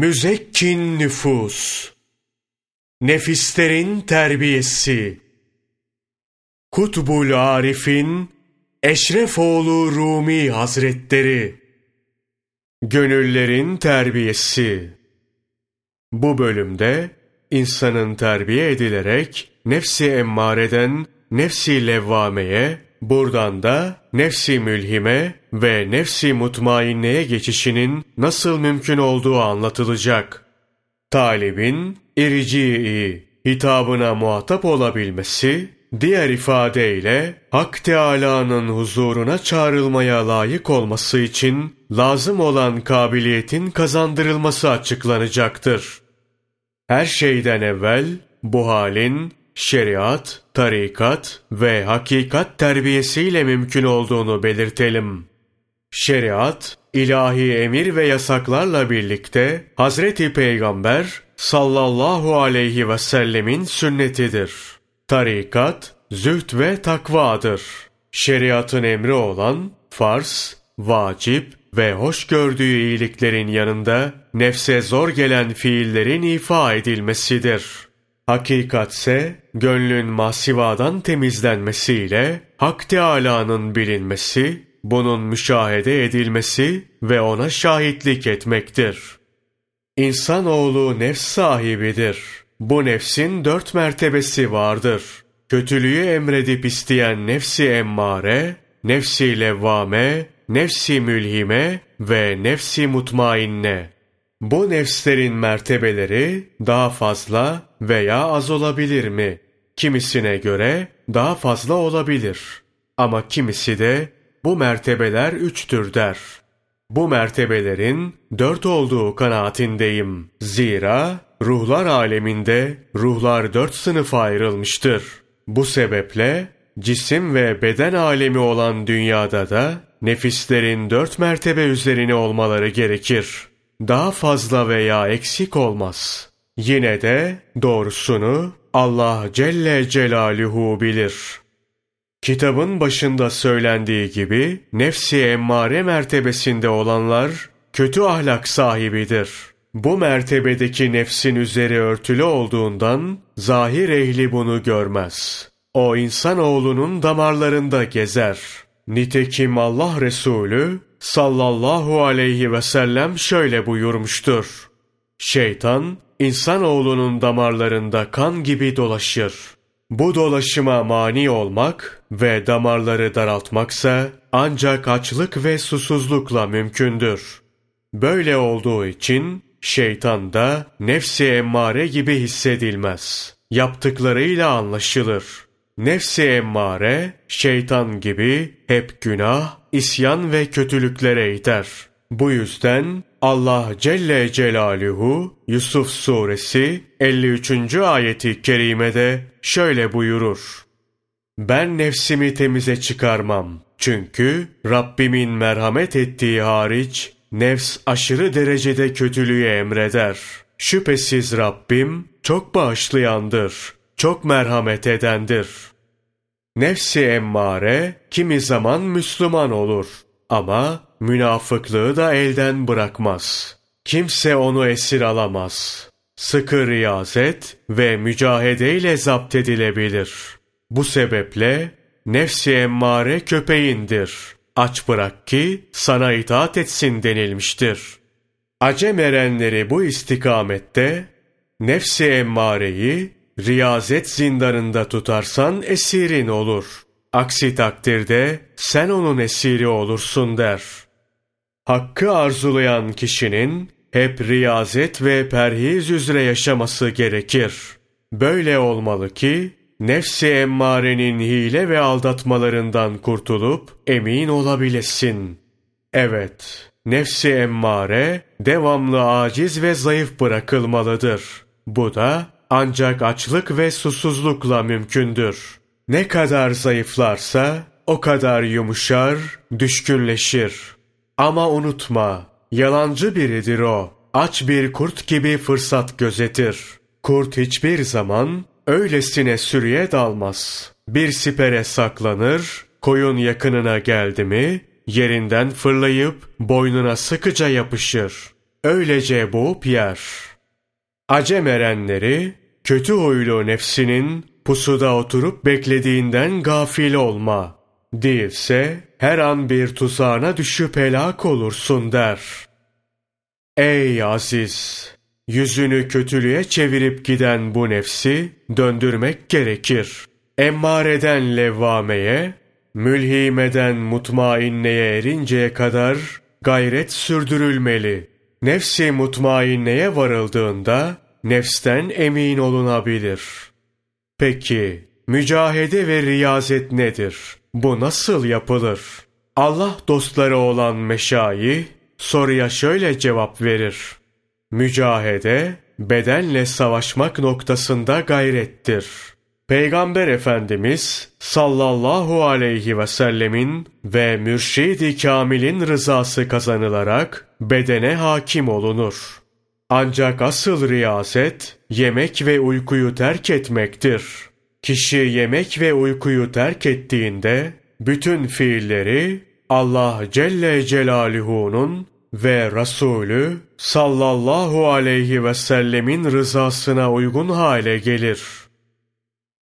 Müzekkin nüfus. Nefislerin terbiyesi. Kutbul Arif'in Eşrefoğlu Rumi Hazretleri. Gönüllerin terbiyesi. Bu bölümde insanın terbiye edilerek nefsi emmareden nefsi levvameye, buradan da nefsi mülhime ve nefsi mutmainneye geçişinin nasıl mümkün olduğu anlatılacak. Talibin irci'i hitabına muhatap olabilmesi, diğer ifadeyle Hak Teâlâ'nın huzuruna çağrılmaya layık olması için lazım olan kabiliyetin kazandırılması açıklanacaktır. Her şeyden evvel bu halin şeriat, tarikat ve hakikat terbiyesiyle mümkün olduğunu belirtelim. Şeriat, ilahi emir ve yasaklarla birlikte Hazreti Peygamber sallallahu aleyhi ve sellemin sünnetidir. Tarikat, zühd ve takvadır. Şeriatın emri olan farz, vacip ve hoş gördüğü iyiliklerin yanında nefse zor gelen fiillerin ifa edilmesidir. Hakikatse gönlün masivadan temizlenmesiyle Hak Teâlâ'nın bilinmesi, bunun müşahede edilmesi ve ona şahitlik etmektir. İnsanoğlu nefs sahibidir. Bu nefsin dört mertebesi vardır. Kötülüğü emredip isteyen nefsi emmare, nefsi levvame, nefsi mülhime ve nefsi mutmainne. Bu nefslerin mertebeleri daha fazla veya az olabilir mi? Kimisine göre daha fazla olabilir. Ama kimisi de bu mertebeler üçtür der. Bu mertebelerin dört olduğu kanaatindeyim. Zira ruhlar aleminde ruhlar dört sınıfa ayrılmıştır. Bu sebeple cisim ve beden alemi olan dünyada da nefislerin dört mertebe üzerine olmaları gerekir. Daha fazla veya eksik olmaz. Yine de doğrusunu Allah Celle Celaluhu bilir. Kitabın başında söylendiği gibi nefsi emmare mertebesinde olanlar kötü ahlak sahibidir. Bu mertebedeki nefsin üzeri örtülü olduğundan zahir ehli bunu görmez. O insanoğlunun damarlarında gezer. Nitekim Allah Resulü sallallahu aleyhi ve sellem şöyle buyurmuştur. Şeytan, insanoğlunun damarlarında kan gibi dolaşır. Bu dolaşıma mani olmak ve damarları daraltmaksa ancak açlık ve susuzlukla mümkündür. Böyle olduğu için şeytan da nefsi emmare gibi hissedilmez. Yaptıklarıyla anlaşılır. Nefsi emmare, şeytan gibi hep günah, isyan ve kötülüklere iter. Bu yüzden Allah Celle Celaluhu Yusuf Suresi 53. ayeti kerimede şöyle buyurur. Ben nefsimi temize çıkarmam. Çünkü Rabbimin merhamet ettiği hariç nefs aşırı derecede kötülüğü emreder. Şüphesiz Rabbim çok bağışlayandır, çok merhamet edendir. Nefsi emmare kimi zaman Müslüman olur ama münafıklığı da elden bırakmaz. Kimse onu esir alamaz. Sıkı riyazet ve mücahedeyle zapt edilebilir. Bu sebeple nefsi emmare köpeğindir. Aç bırak ki sana itaat etsin denilmiştir. Acem erenleri bu istikamette nefsi emmareyi riyazet zindanında tutarsan esirin olur. Aksi takdirde sen onun esiri olursun der. Hakkı arzulayan kişinin hep riyazet ve perhiz üzere yaşaması gerekir. Böyle olmalı ki nefsi emmarenin hile ve aldatmalarından kurtulup emin olabilesin. Evet, nefsi emmare devamlı aciz ve zayıf bırakılmalıdır. Bu da ancak açlık ve susuzlukla mümkündür. Ne kadar zayıflarsa o kadar yumuşar, düşkünleşir. Ama unutma, yalancı biridir o. Aç bir kurt gibi fırsat gözetir. Kurt hiçbir zaman öylesine sürüye dalmaz. Bir sipere saklanır, koyun yakınına geldi mi, yerinden fırlayıp boynuna sıkıca yapışır. Öylece boğup yer. Acem erenleri, kötü huylu nefsinin pusuda oturup beklediğinden gafil olma. Değilse her an bir tuzağına düşüp helak olursun der. Ey aziz! Yüzünü kötülüğe çevirip giden bu nefsi döndürmek gerekir. Emmareden levvameye, mülhimeden mutmainneye erinceye kadar gayret sürdürülmeli. Nefsi mutmainneye varıldığında nefsten emin olunabilir. Peki, mücahede ve riyazet nedir? Bu nasıl yapılır? Allah dostları olan meşayi soruya şöyle cevap verir. Mücahede, bedenle savaşmak noktasında gayrettir. Peygamber Efendimiz sallallahu aleyhi ve sellemin ve mürşidi kamilin rızası kazanılarak bedene hakim olunur. Ancak asıl riyaset yemek ve uykuyu terk etmektir. Kişi yemek ve uykuyu terk ettiğinde bütün fiilleri Allah Celle Celaluhu'nun ve Resulü sallallahu aleyhi ve sellemin rızasına uygun hale gelir.